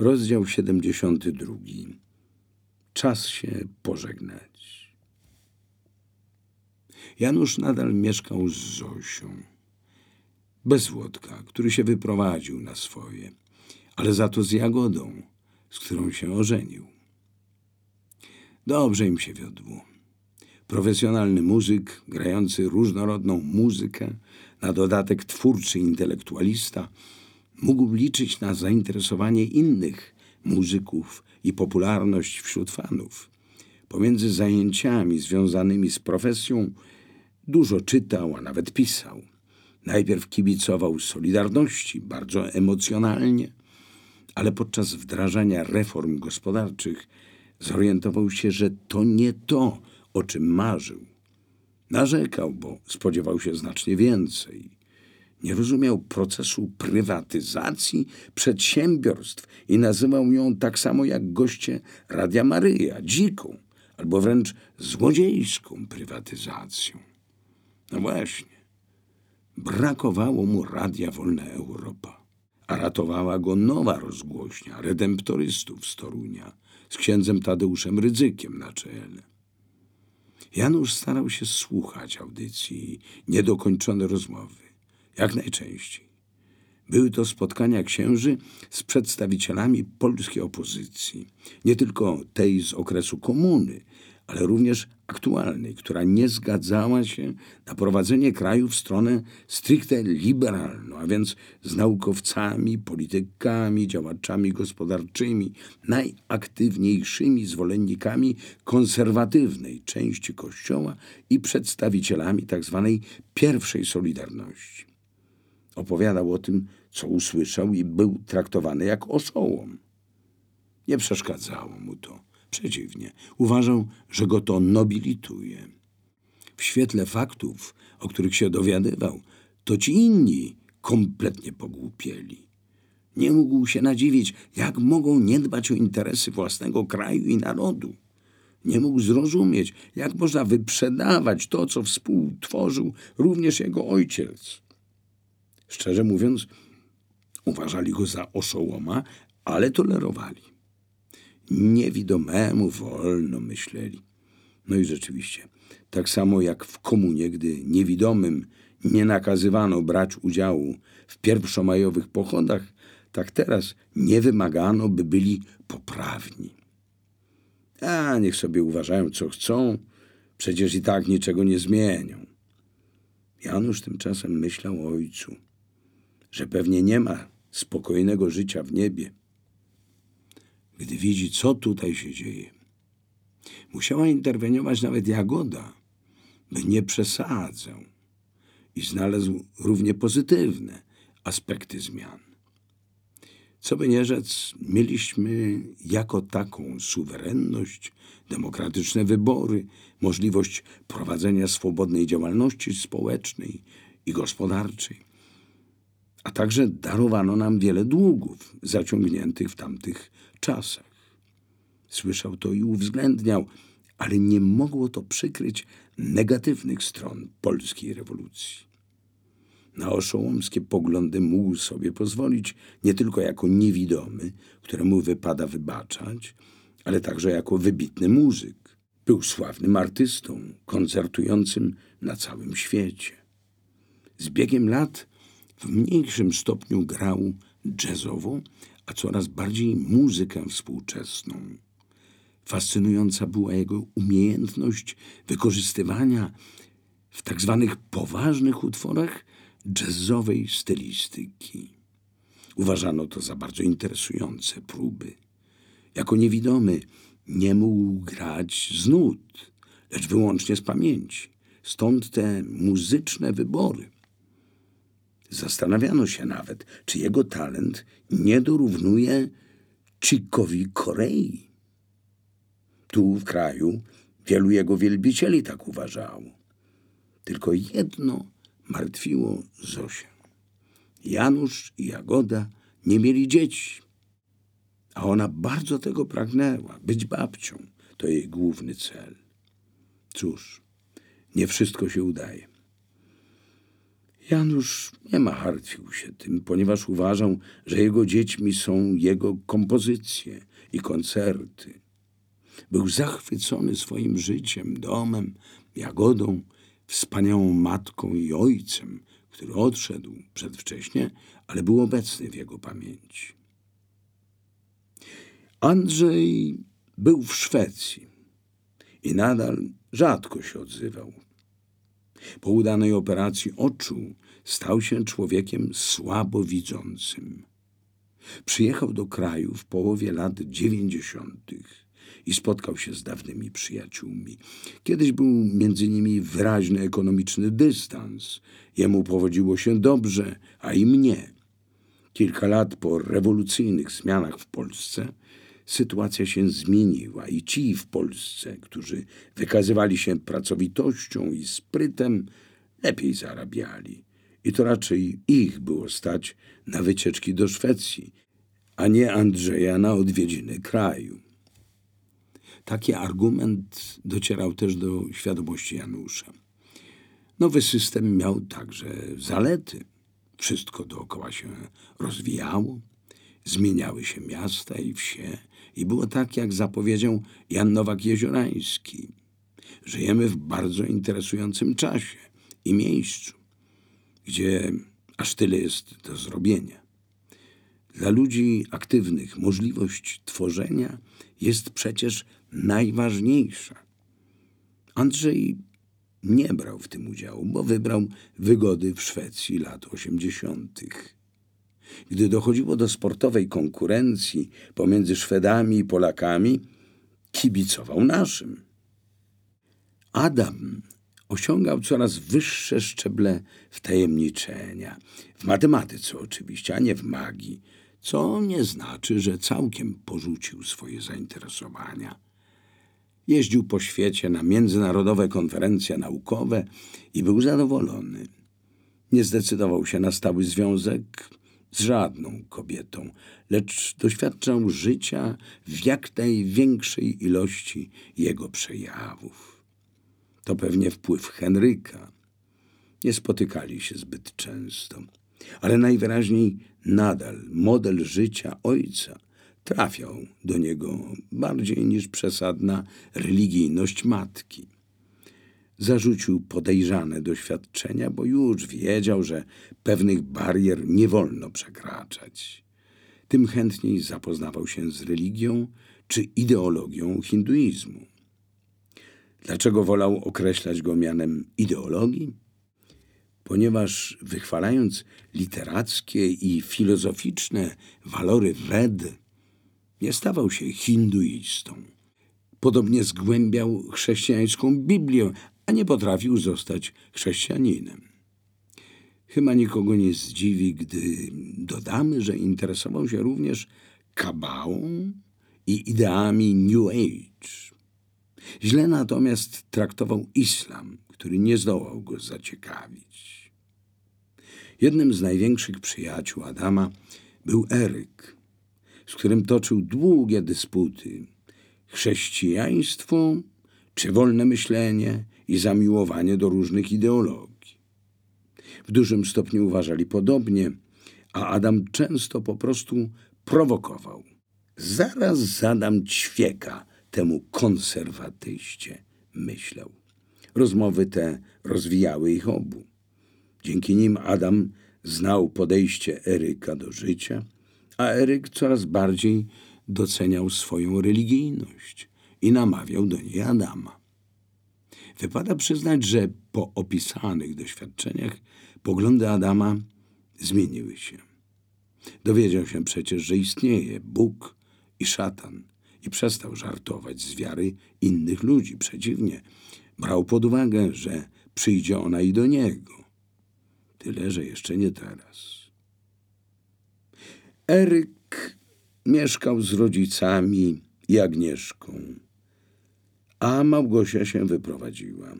Rozdział 72. Czas się pożegnać. Janusz nadal mieszkał z Zosią. Bez Włodka, który się wyprowadził na swoje, ale za to z Jagodą, z którą się ożenił. Dobrze im się wiodło. Profesjonalny muzyk, grający różnorodną muzykę, na dodatek twórczy intelektualista, mógł liczyć na zainteresowanie innych muzyków i popularność wśród fanów. Pomiędzy zajęciami związanymi z profesją dużo czytał, a nawet pisał. Najpierw kibicował Solidarności bardzo emocjonalnie, ale podczas wdrażania reform gospodarczych zorientował się, że to nie to, o czym marzył. Narzekał, bo spodziewał się znacznie więcej. Nie rozumiał procesu prywatyzacji przedsiębiorstw i nazywał ją tak samo jak goście Radia Maryja, dziką albo wręcz złodziejską prywatyzacją. No właśnie. Brakowało mu Radia Wolna Europa, a ratowała go nowa rozgłośnia redemptorystów z Torunia z księdzem Tadeuszem Rydzykiem na czele. Janusz starał się słuchać audycji, niedokończone rozmowy, jak najczęściej. Były to spotkania księży z przedstawicielami polskiej opozycji, nie tylko tej z okresu komuny, ale również aktualnej, która nie zgadzała się na prowadzenie kraju w stronę stricte liberalną, a więc z naukowcami, politykami, działaczami gospodarczymi, najaktywniejszymi zwolennikami konserwatywnej części Kościoła i przedstawicielami tzw. Tak pierwszej Solidarności. Opowiadał o tym, co usłyszał i był traktowany jak oszołom. Nie przeszkadzało mu to Przeciwnie, uważał, że go to nobilituje. W świetle faktów, o których się dowiadywał, to ci inni kompletnie pogłupieli. Nie mógł się nadziwić, jak mogą nie dbać o interesy własnego kraju i narodu. Nie mógł zrozumieć, jak można wyprzedawać to, co współtworzył również jego ojciec. Szczerze mówiąc, uważali go za oszołoma, ale tolerowali. Niewidomemu wolno myśleli. No i rzeczywiście, tak samo jak w komunie, gdy niewidomym nie nakazywano brać udziału w pierwszomajowych pochodach, tak teraz nie wymagano, by byli poprawni. A niech sobie uważają, co chcą, przecież i tak niczego nie zmienią. Janusz tymczasem myślał o ojcu, że pewnie nie ma spokojnego życia w niebie gdy widzi, co tutaj się dzieje. Musiała interweniować nawet Jagoda, by nie przesadzał i znalazł równie pozytywne aspekty zmian. Co by nie rzec, mieliśmy jako taką suwerenność, demokratyczne wybory, możliwość prowadzenia swobodnej działalności społecznej i gospodarczej, a także darowano nam wiele długów zaciągniętych w tamtych czasach. Słyszał to i uwzględniał, ale nie mogło to przykryć negatywnych stron polskiej rewolucji. Na oszołomskie poglądy mógł sobie pozwolić nie tylko jako niewidomy, któremu wypada wybaczać, ale także jako wybitny muzyk. Był sławnym artystą, koncertującym na całym świecie. Z biegiem lat w mniejszym stopniu grał jazzową, a coraz bardziej muzykę współczesną. Fascynująca była jego umiejętność wykorzystywania w tak zwanych poważnych utworach jazzowej stylistyki. Uważano to za bardzo interesujące próby. Jako niewidomy nie mógł grać z nut, lecz wyłącznie z pamięci. Stąd te muzyczne wybory. Zastanawiano się nawet, czy jego talent nie dorównuje Chikowi Korei. Tu w kraju wielu jego wielbicieli tak uważało. Tylko jedno martwiło Zosię. Janusz i Jagoda nie mieli dzieci, a ona bardzo tego pragnęła. Być babcią to jej główny cel. Cóż, nie wszystko się udaje. Janusz nie martwił się tym, ponieważ uważał, że jego dziećmi są jego kompozycje i koncerty. Był zachwycony swoim życiem, domem, jagodą, wspaniałą matką i ojcem, który odszedł przedwcześnie, ale był obecny w jego pamięci. Andrzej był w Szwecji i nadal rzadko się odzywał. Po udanej operacji oczu stał się człowiekiem słabowidzącym. Przyjechał do kraju w połowie lat dziewięćdziesiątych i spotkał się z dawnymi przyjaciółmi. Kiedyś był między nimi wyraźny ekonomiczny dystans. Jemu powodziło się dobrze, a i mnie. Kilka lat po rewolucyjnych zmianach w Polsce sytuacja się zmieniła i ci w Polsce, którzy wykazywali się pracowitością i sprytem, lepiej zarabiali. I to raczej ich było stać na wycieczki do Szwecji, a nie Andrzeja na odwiedziny kraju. Taki argument docierał też do świadomości Janusza. Nowy system miał także zalety. Wszystko dookoła się rozwijało, zmieniały się miasta i wsie i było tak, jak zapowiedział Jan Nowak-Jeziorański. Żyjemy w bardzo interesującym czasie i miejscu, gdzie aż tyle jest do zrobienia. Dla ludzi aktywnych możliwość tworzenia jest przecież najważniejsza. Andrzej nie brał w tym udziału, bo wybrał wygody w Szwecji lat osiemdziesiątych. Gdy dochodziło do sportowej konkurencji pomiędzy Szwedami i Polakami, kibicował naszym. Adam osiągał coraz wyższe szczeble wtajemniczenia. W matematyce oczywiście, a nie w magii, co nie znaczy, że całkiem porzucił swoje zainteresowania. Jeździł po świecie na międzynarodowe konferencje naukowe i był zadowolony. Nie zdecydował się na stały związek z żadną kobietą, lecz doświadczał życia w jak największej ilości jego przejawów. To pewnie wpływ Henryka. Nie spotykali się zbyt często, ale najwyraźniej nadal model życia ojca trafiał do niego bardziej niż przesadna religijność matki. Zarzucił podejrzane doświadczenia, bo już wiedział, że pewnych barier nie wolno przekraczać. Tym chętniej zapoznawał się z religią czy ideologią hinduizmu. Dlaczego wolał określać go mianem ideologii? Ponieważ wychwalając literackie i filozoficzne walory Ved, nie stawał się hinduistą. Podobnie zgłębiał chrześcijańską Biblię, a nie potrafił zostać chrześcijaninem. Chyba nikogo nie zdziwi, gdy dodamy, że interesował się również kabałą i ideami New Age. Źle natomiast traktował islam, który nie zdołał go zaciekawić. Jednym z największych przyjaciół Adama był Eryk, z którym toczył długie dysputy. Chrześcijaństwo czy wolne myślenie i zamiłowanie do różnych ideologii. W dużym stopniu uważali podobnie, a Adam często po prostu prowokował. Zaraz zadam ćwieka temu konserwatyście, myślał. Rozmowy te rozwijały ich obu. Dzięki nim Adam znał podejście Eryka do życia, a Eryk coraz bardziej doceniał swoją religijność i namawiał do niej Adama. Wypada przyznać, że po opisanych doświadczeniach poglądy Adama zmieniły się. Dowiedział się przecież, że istnieje Bóg i szatan i przestał żartować z wiary innych ludzi. Przeciwnie, brał pod uwagę, że przyjdzie ona i do niego. Tyle, że jeszcze nie teraz. Eryk mieszkał z rodzicami i Agnieszką, a Małgosia się wyprowadziła.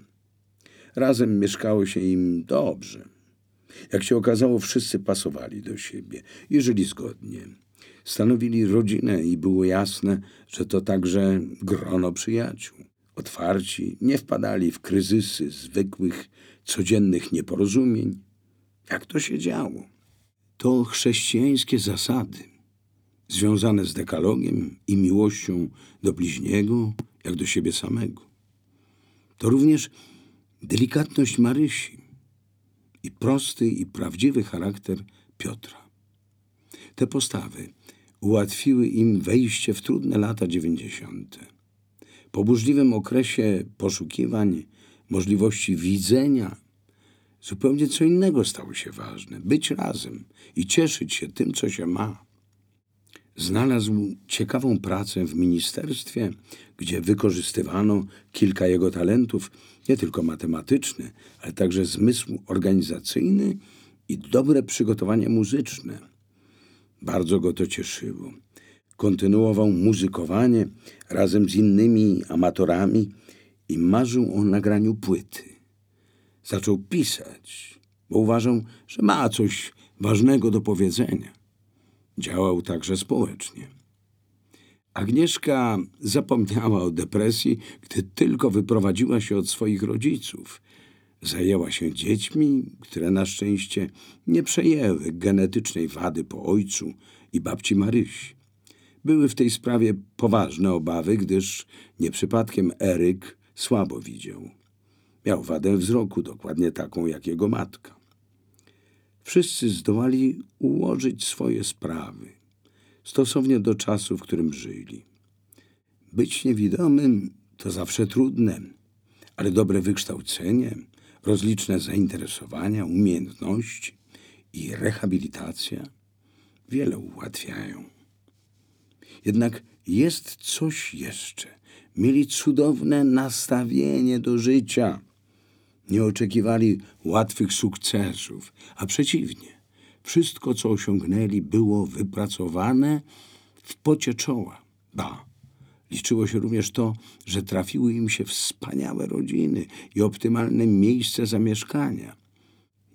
Razem mieszkało się im dobrze. Jak się okazało, wszyscy pasowali do siebie i żyli zgodnie. Stanowili rodzinę i było jasne, że to także grono przyjaciół. Otwarci, nie wpadali w kryzysy zwykłych, codziennych nieporozumień. Jak to się działo? To chrześcijańskie zasady, związane z dekalogiem i miłością do bliźniego, jak do siebie samego. To również delikatność Marysi i prosty i prawdziwy charakter Piotra. Te postawy ułatwiły im wejście w trudne lata dziewięćdziesiąte. Po burzliwym okresie poszukiwań, możliwości widzenia, zupełnie co innego stało się ważne. Być razem i cieszyć się tym, co się ma. Znalazł ciekawą pracę w ministerstwie, gdzie wykorzystywano kilka jego talentów, nie tylko matematyczny, ale także zmysł organizacyjny i dobre przygotowanie muzyczne. Bardzo go to cieszyło. Kontynuował muzykowanie razem z innymi amatorami i marzył o nagraniu płyty. Zaczął pisać, bo uważał, że ma coś ważnego do powiedzenia. Działał także społecznie. Agnieszka zapomniała o depresji, gdy tylko wyprowadziła się od swoich rodziców. Zajęła się dziećmi, które na szczęście nie przejęły genetycznej wady po ojcu i babci Marysi. Były w tej sprawie poważne obawy, gdyż nie przypadkiem Eryk słabo widział. Miał wadę wzroku, dokładnie taką jak jego matka. Wszyscy zdołali ułożyć swoje sprawy stosownie do czasu, w którym żyli. Być niewidomym to zawsze trudne, ale dobre wykształcenie, rozliczne zainteresowania, umiejętności i rehabilitacja wiele ułatwiają. Jednak jest coś jeszcze. Mieli cudowne nastawienie do życia. Nie oczekiwali łatwych sukcesów, a przeciwnie, wszystko, co osiągnęli, było wypracowane w pocie czoła. Ba, liczyło się również to, że trafiły im się wspaniałe rodziny i optymalne miejsce zamieszkania.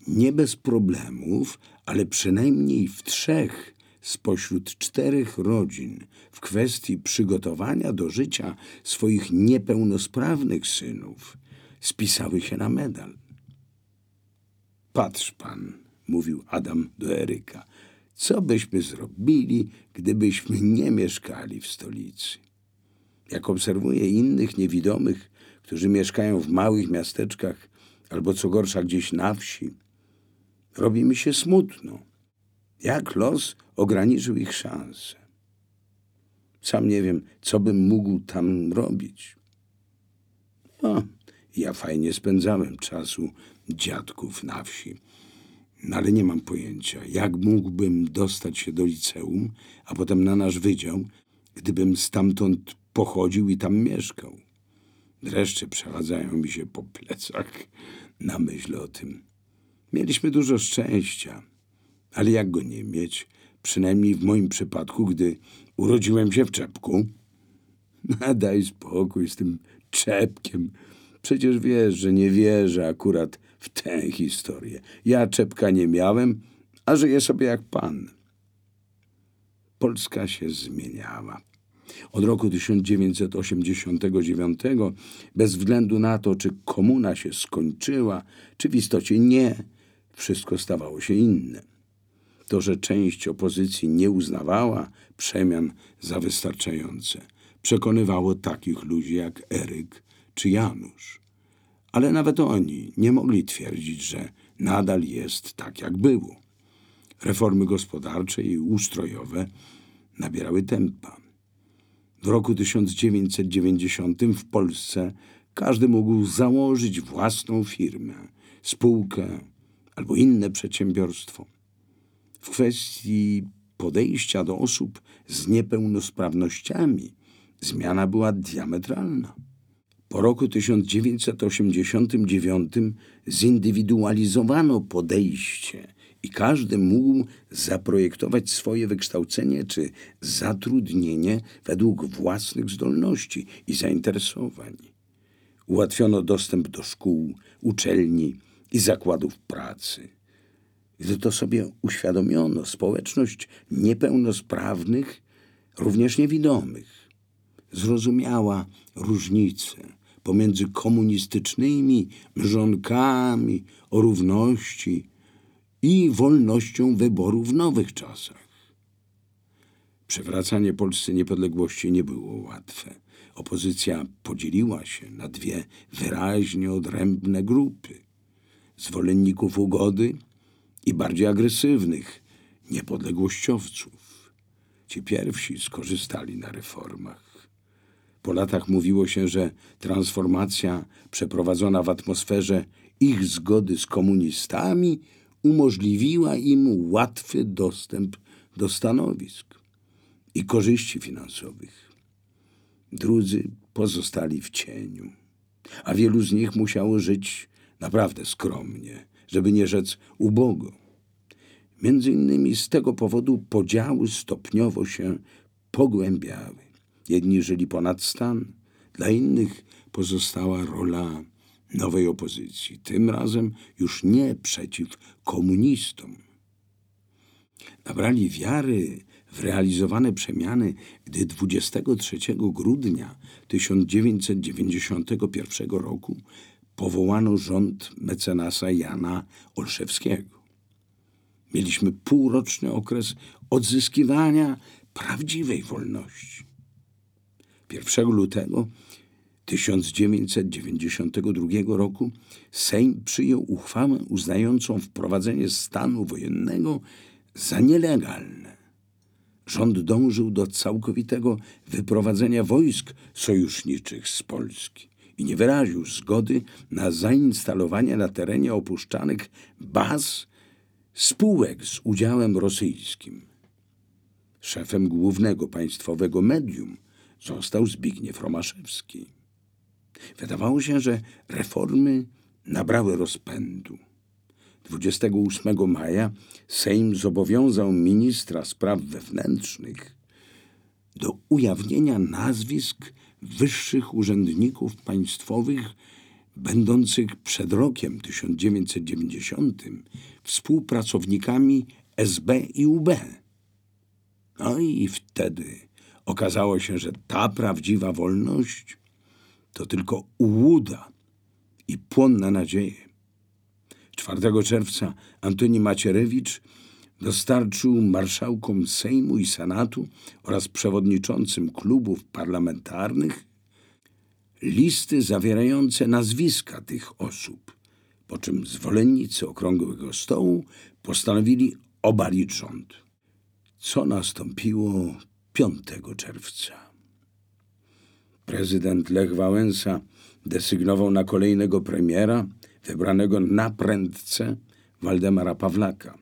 Nie bez problemów, ale przynajmniej w trzech spośród czterech rodzin w kwestii przygotowania do życia swoich niepełnosprawnych synów spisały się na medal. Patrz pan, mówił Adam do Eryka, co byśmy zrobili, gdybyśmy nie mieszkali w stolicy? Jak obserwuję innych niewidomych, którzy mieszkają w małych miasteczkach albo co gorsza gdzieś na wsi, robi mi się smutno. Jak los ograniczył ich szanse? Sam nie wiem, co bym mógł tam robić. No, ja fajnie spędzałem czasu dziadków na wsi, no, ale nie mam pojęcia, jak mógłbym dostać się do liceum, a potem na nasz wydział, gdybym stamtąd pochodził i tam mieszkał. Dreszcze przeradzają mi się po plecach na myśl o tym. Mieliśmy dużo szczęścia, ale jak go nie mieć, przynajmniej w moim przypadku, gdy urodziłem się w czepku? A daj spokój z tym czepkiem. Przecież wiesz, że nie wierzę akurat w tę historię. Ja czepka nie miałem, a żyję sobie jak pan. Polska się zmieniała. Od roku 1989, bez względu na to, czy komuna się skończyła, czy w istocie nie, wszystko stawało się inne. To, że część opozycji nie uznawała przemian za wystarczające, przekonywało takich ludzi jak Eryk czy Janusz. Ale nawet oni nie mogli twierdzić, że nadal jest tak, jak było. Reformy gospodarcze i ustrojowe nabierały tempa. W roku 1990 w Polsce każdy mógł założyć własną firmę, spółkę albo inne przedsiębiorstwo. W kwestii podejścia do osób z niepełnosprawnościami zmiana była diametralna. Po roku 1989 zindywidualizowano podejście i każdy mógł zaprojektować swoje wykształcenie czy zatrudnienie według własnych zdolności i zainteresowań. Ułatwiono dostęp do szkół, uczelni i zakładów pracy. Gdy to sobie uświadomiono, społeczność niepełnosprawnych, również niewidomych, zrozumiała różnicę pomiędzy komunistycznymi mrzonkami o równości i wolnością wyboru w nowych czasach. Przywracanie Polsce niepodległości nie było łatwe. Opozycja podzieliła się na dwie wyraźnie odrębne grupy: zwolenników ugody i bardziej agresywnych niepodległościowców. Ci pierwsi skorzystali na reformach. Po latach mówiło się, że transformacja przeprowadzona w atmosferze ich zgody z komunistami umożliwiła im łatwy dostęp do stanowisk i korzyści finansowych. Drudzy pozostali w cieniu, a wielu z nich musiało żyć naprawdę skromnie, żeby nie rzec ubogo. Między innymi z tego powodu podziały stopniowo się pogłębiały. Jedni żyli ponad stan, dla innych pozostała rola nowej opozycji, tym razem już nie przeciw komunistom. Nabrali wiary w realizowane przemiany, gdy 23 grudnia 1991 roku powołano rząd mecenasa Jana Olszewskiego. Mieliśmy półroczny okres odzyskiwania prawdziwej wolności. 1 lutego 1992 roku Sejm przyjął uchwałę uznającą wprowadzenie stanu wojennego za nielegalne. Rząd dążył do całkowitego wyprowadzenia wojsk sojuszniczych z Polski i nie wyraził zgody na zainstalowanie na terenie opuszczanych baz spółek z udziałem rosyjskim. Szefem głównego państwowego medium został Zbigniew Romaszewski. Wydawało się, że reformy nabrały rozpędu. 28 maja Sejm zobowiązał ministra spraw wewnętrznych do ujawnienia nazwisk wyższych urzędników państwowych będących przed rokiem 1990 współpracownikami SB i UB. No i wtedy okazało się, że ta prawdziwa wolność to tylko ułuda i płonna nadzieje. 4 czerwca Antoni Macierewicz dostarczył marszałkom Sejmu i Senatu oraz przewodniczącym klubów parlamentarnych listy zawierające nazwiska tych osób, po czym zwolennicy Okrągłego Stołu postanowili obalić rząd. Co nastąpiło 5 czerwca? Prezydent Lech Wałęsa desygnował na kolejnego premiera, wybranego na prędce Waldemara Pawlaka.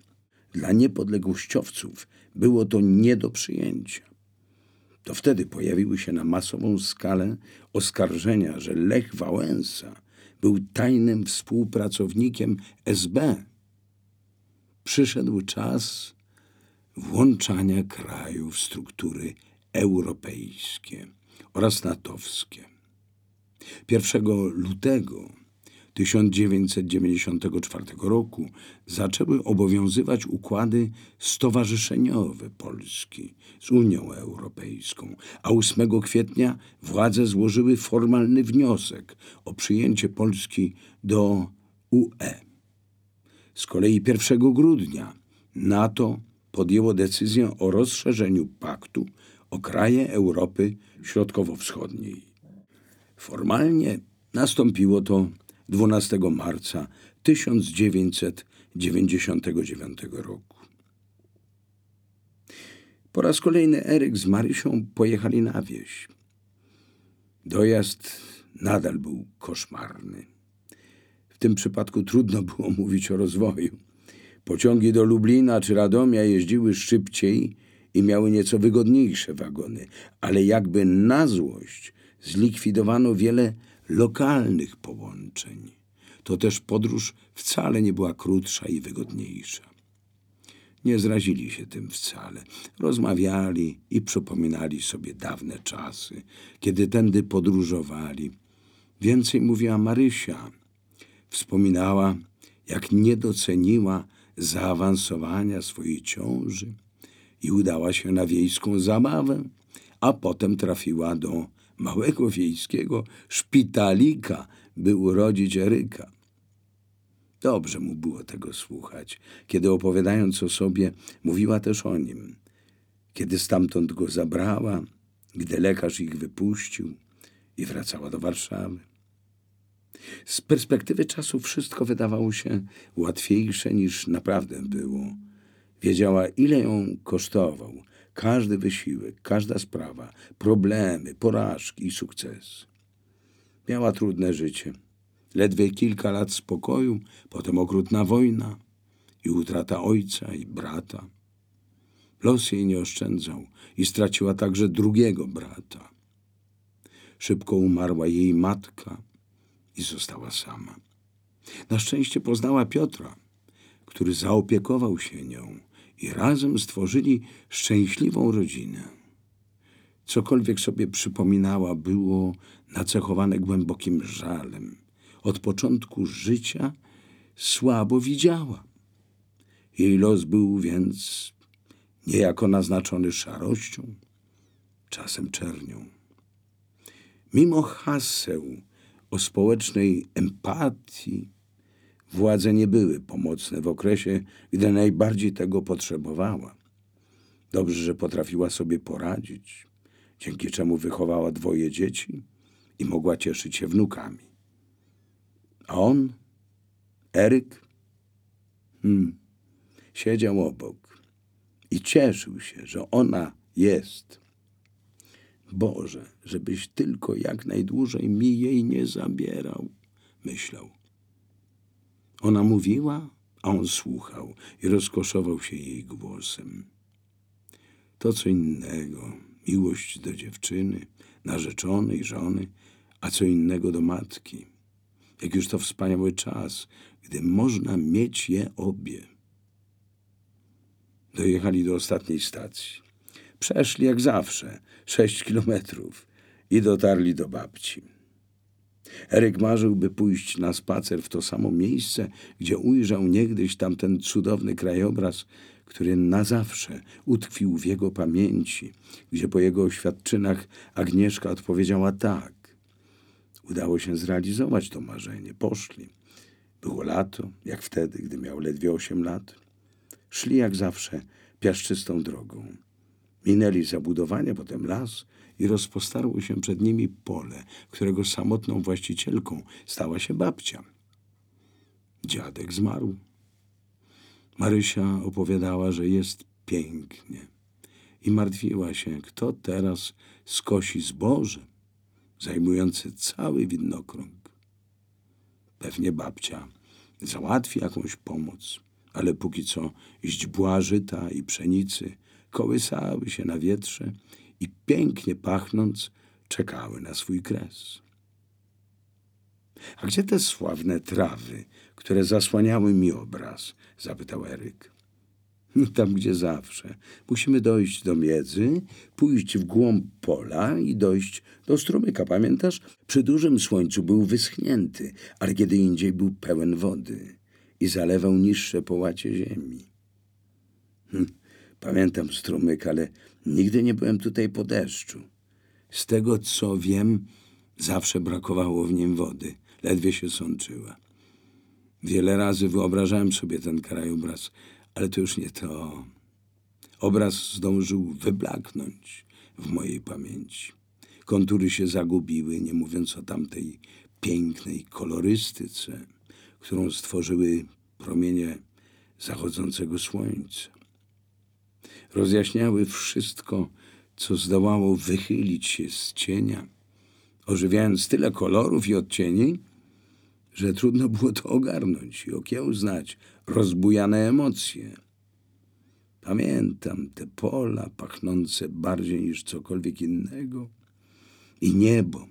Dla niepodległościowców było to nie do przyjęcia. To wtedy pojawiły się na masową skalę oskarżenia, że Lech Wałęsa był tajnym współpracownikiem SB. Przyszedł czas włączania kraju w struktury europejskie oraz natowskie. 1 lutego 1994 roku zaczęły obowiązywać układy stowarzyszeniowe Polski z Unią Europejską, a 8 kwietnia władze złożyły formalny wniosek o przyjęcie Polski do UE. Z kolei 1 grudnia NATO podjęło decyzję o rozszerzeniu paktu o kraje Europy Środkowo-Wschodniej. Formalnie nastąpiło to 12 marca 1999 roku. Po raz kolejny Eryk z Marysią pojechali na wieś. Dojazd nadal był koszmarny. W tym przypadku trudno było mówić o rozwoju. Pociągi do Lublina czy Radomia jeździły szybciej i miały nieco wygodniejsze wagony, ale jakby na złość zlikwidowano wiele lokalnych połączeń. To też podróż wcale nie była krótsza i wygodniejsza. Nie zrazili się tym wcale. Rozmawiali i przypominali sobie dawne czasy, kiedy tędy podróżowali. Więcej mówiła Marysia. Wspominała, jak nie doceniła zaawansowania swojej ciąży i udała się na wiejską zabawę, a potem trafiła do małego wiejskiego szpitalika, by urodzić Eryka. Dobrze mu było tego słuchać, kiedy opowiadając o sobie, mówiła też o nim. Kiedy stamtąd go zabrała, gdy lekarz ich wypuścił i wracała do Warszawy. Z perspektywy czasu wszystko wydawało się łatwiejsze niż naprawdę było. Wiedziała, ile ją kosztował każdy wysiłek, każda sprawa, problemy, porażki i sukces. Miała trudne życie. Ledwie kilka lat spokoju, potem okrutna wojna i utrata ojca i brata. Los jej nie oszczędzał i straciła także drugiego brata. Szybko umarła jej matka i została sama. Na szczęście poznała Piotra, który zaopiekował się nią i razem stworzyli szczęśliwą rodzinę. Cokolwiek sobie przypominała, było nacechowane głębokim żalem. Od początku życia słabo widziała. Jej los był więc niejako naznaczony szarością, czasem czernią. Mimo haseł o społecznej empatii, władze nie były pomocne w okresie, gdy najbardziej tego potrzebowała. Dobrze, że potrafiła sobie poradzić, dzięki czemu wychowała dwoje dzieci i mogła cieszyć się wnukami. A on, Eryk, hmm, siedział obok i cieszył się, że ona jest. Boże, żebyś tylko jak najdłużej mi jej nie zabierał, myślał. Ona mówiła, a on słuchał i rozkoszował się jej głosem. To co innego, miłość do dziewczyny, narzeczonej, żony, a co innego do matki. Jak już to wspaniały czas, gdy można mieć je obie. Dojechali do ostatniej stacji. Przeszli jak zawsze sześć kilometrów i dotarli do babci. Eryk marzył, by pójść na spacer w to samo miejsce, gdzie ujrzał niegdyś tamten cudowny krajobraz, który na zawsze utkwił w jego pamięci, gdzie po jego oświadczynach Agnieszka odpowiedziała tak. Udało się zrealizować to marzenie. Poszli. Było lato, jak wtedy, gdy miał ledwie osiem lat. Szli jak zawsze piaszczystą drogą. Minęli zabudowanie, potem las i rozpostarło się przed nimi pole, którego samotną właścicielką stała się babcia. Dziadek zmarł. Marysia opowiadała, że jest pięknie i martwiła się, kto teraz skosi zboże zajmujące cały widnokrąg. Pewnie babcia załatwi jakąś pomoc, ale póki co źdźbła żyta i pszenicy kołysały się na wietrze i pięknie pachnąc czekały na swój kres. A gdzie te sławne trawy, które zasłaniały mi obraz? zapytał Eryk. Tam, gdzie zawsze. Musimy dojść do miedzy, pójść w głąb pola i dojść do strumyka. Pamiętasz? Przy dużym słońcu był wyschnięty, ale kiedy indziej był pełen wody i zalewał niższe połacie ziemi. Pamiętam strumyk, ale nigdy nie byłem tutaj po deszczu. Z tego, co wiem, zawsze brakowało w nim wody. Ledwie się sączyła. Wiele razy wyobrażałem sobie ten krajobraz, ale to już nie to. Obraz zdążył wyblaknąć w mojej pamięci. Kontury się zagubiły, nie mówiąc o tamtej pięknej kolorystyce, którą stworzyły promienie zachodzącego słońca. Rozjaśniały wszystko, co zdołało wychylić się z cienia, ożywiając tyle kolorów i odcieni, że trudno było to ogarnąć i okiełznać rozbujane emocje. Pamiętam te pola pachnące bardziej niż cokolwiek innego i niebo,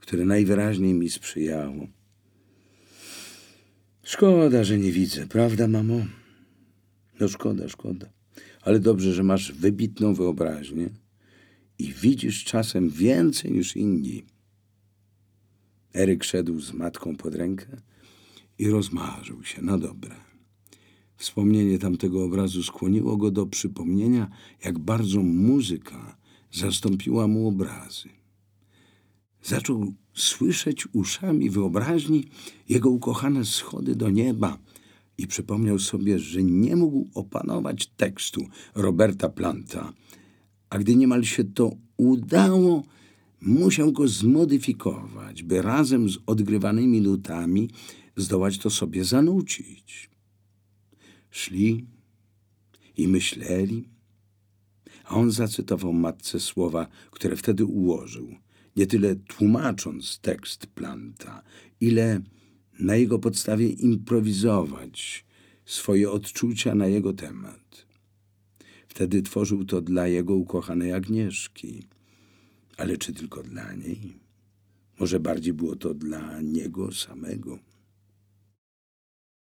które najwyraźniej mi sprzyjało. Szkoda, że nie widzę, prawda, mamo? No szkoda, szkoda. Ale dobrze, że masz wybitną wyobraźnię i widzisz czasem więcej niż inni. Eryk szedł z matką pod rękę i rozmarzył się na dobre. Wspomnienie tamtego obrazu skłoniło go do przypomnienia, jak bardzo muzyka zastąpiła mu obrazy. Zaczął słyszeć uszami wyobraźni jego ukochane schody do nieba i przypomniał sobie, że nie mógł opanować tekstu Roberta Planta, a gdy niemal się to udało, musiał go zmodyfikować, by razem z odgrywanymi nutami zdołać to sobie zanucić. Szli i myśleli, a on zacytował matce słowa, które wtedy ułożył, nie tyle tłumacząc tekst Planta, ile na jego podstawie improwizować swoje odczucia na jego temat. Wtedy tworzył to dla jego ukochanej Agnieszki. Ale czy tylko dla niej? Może bardziej było to dla niego samego?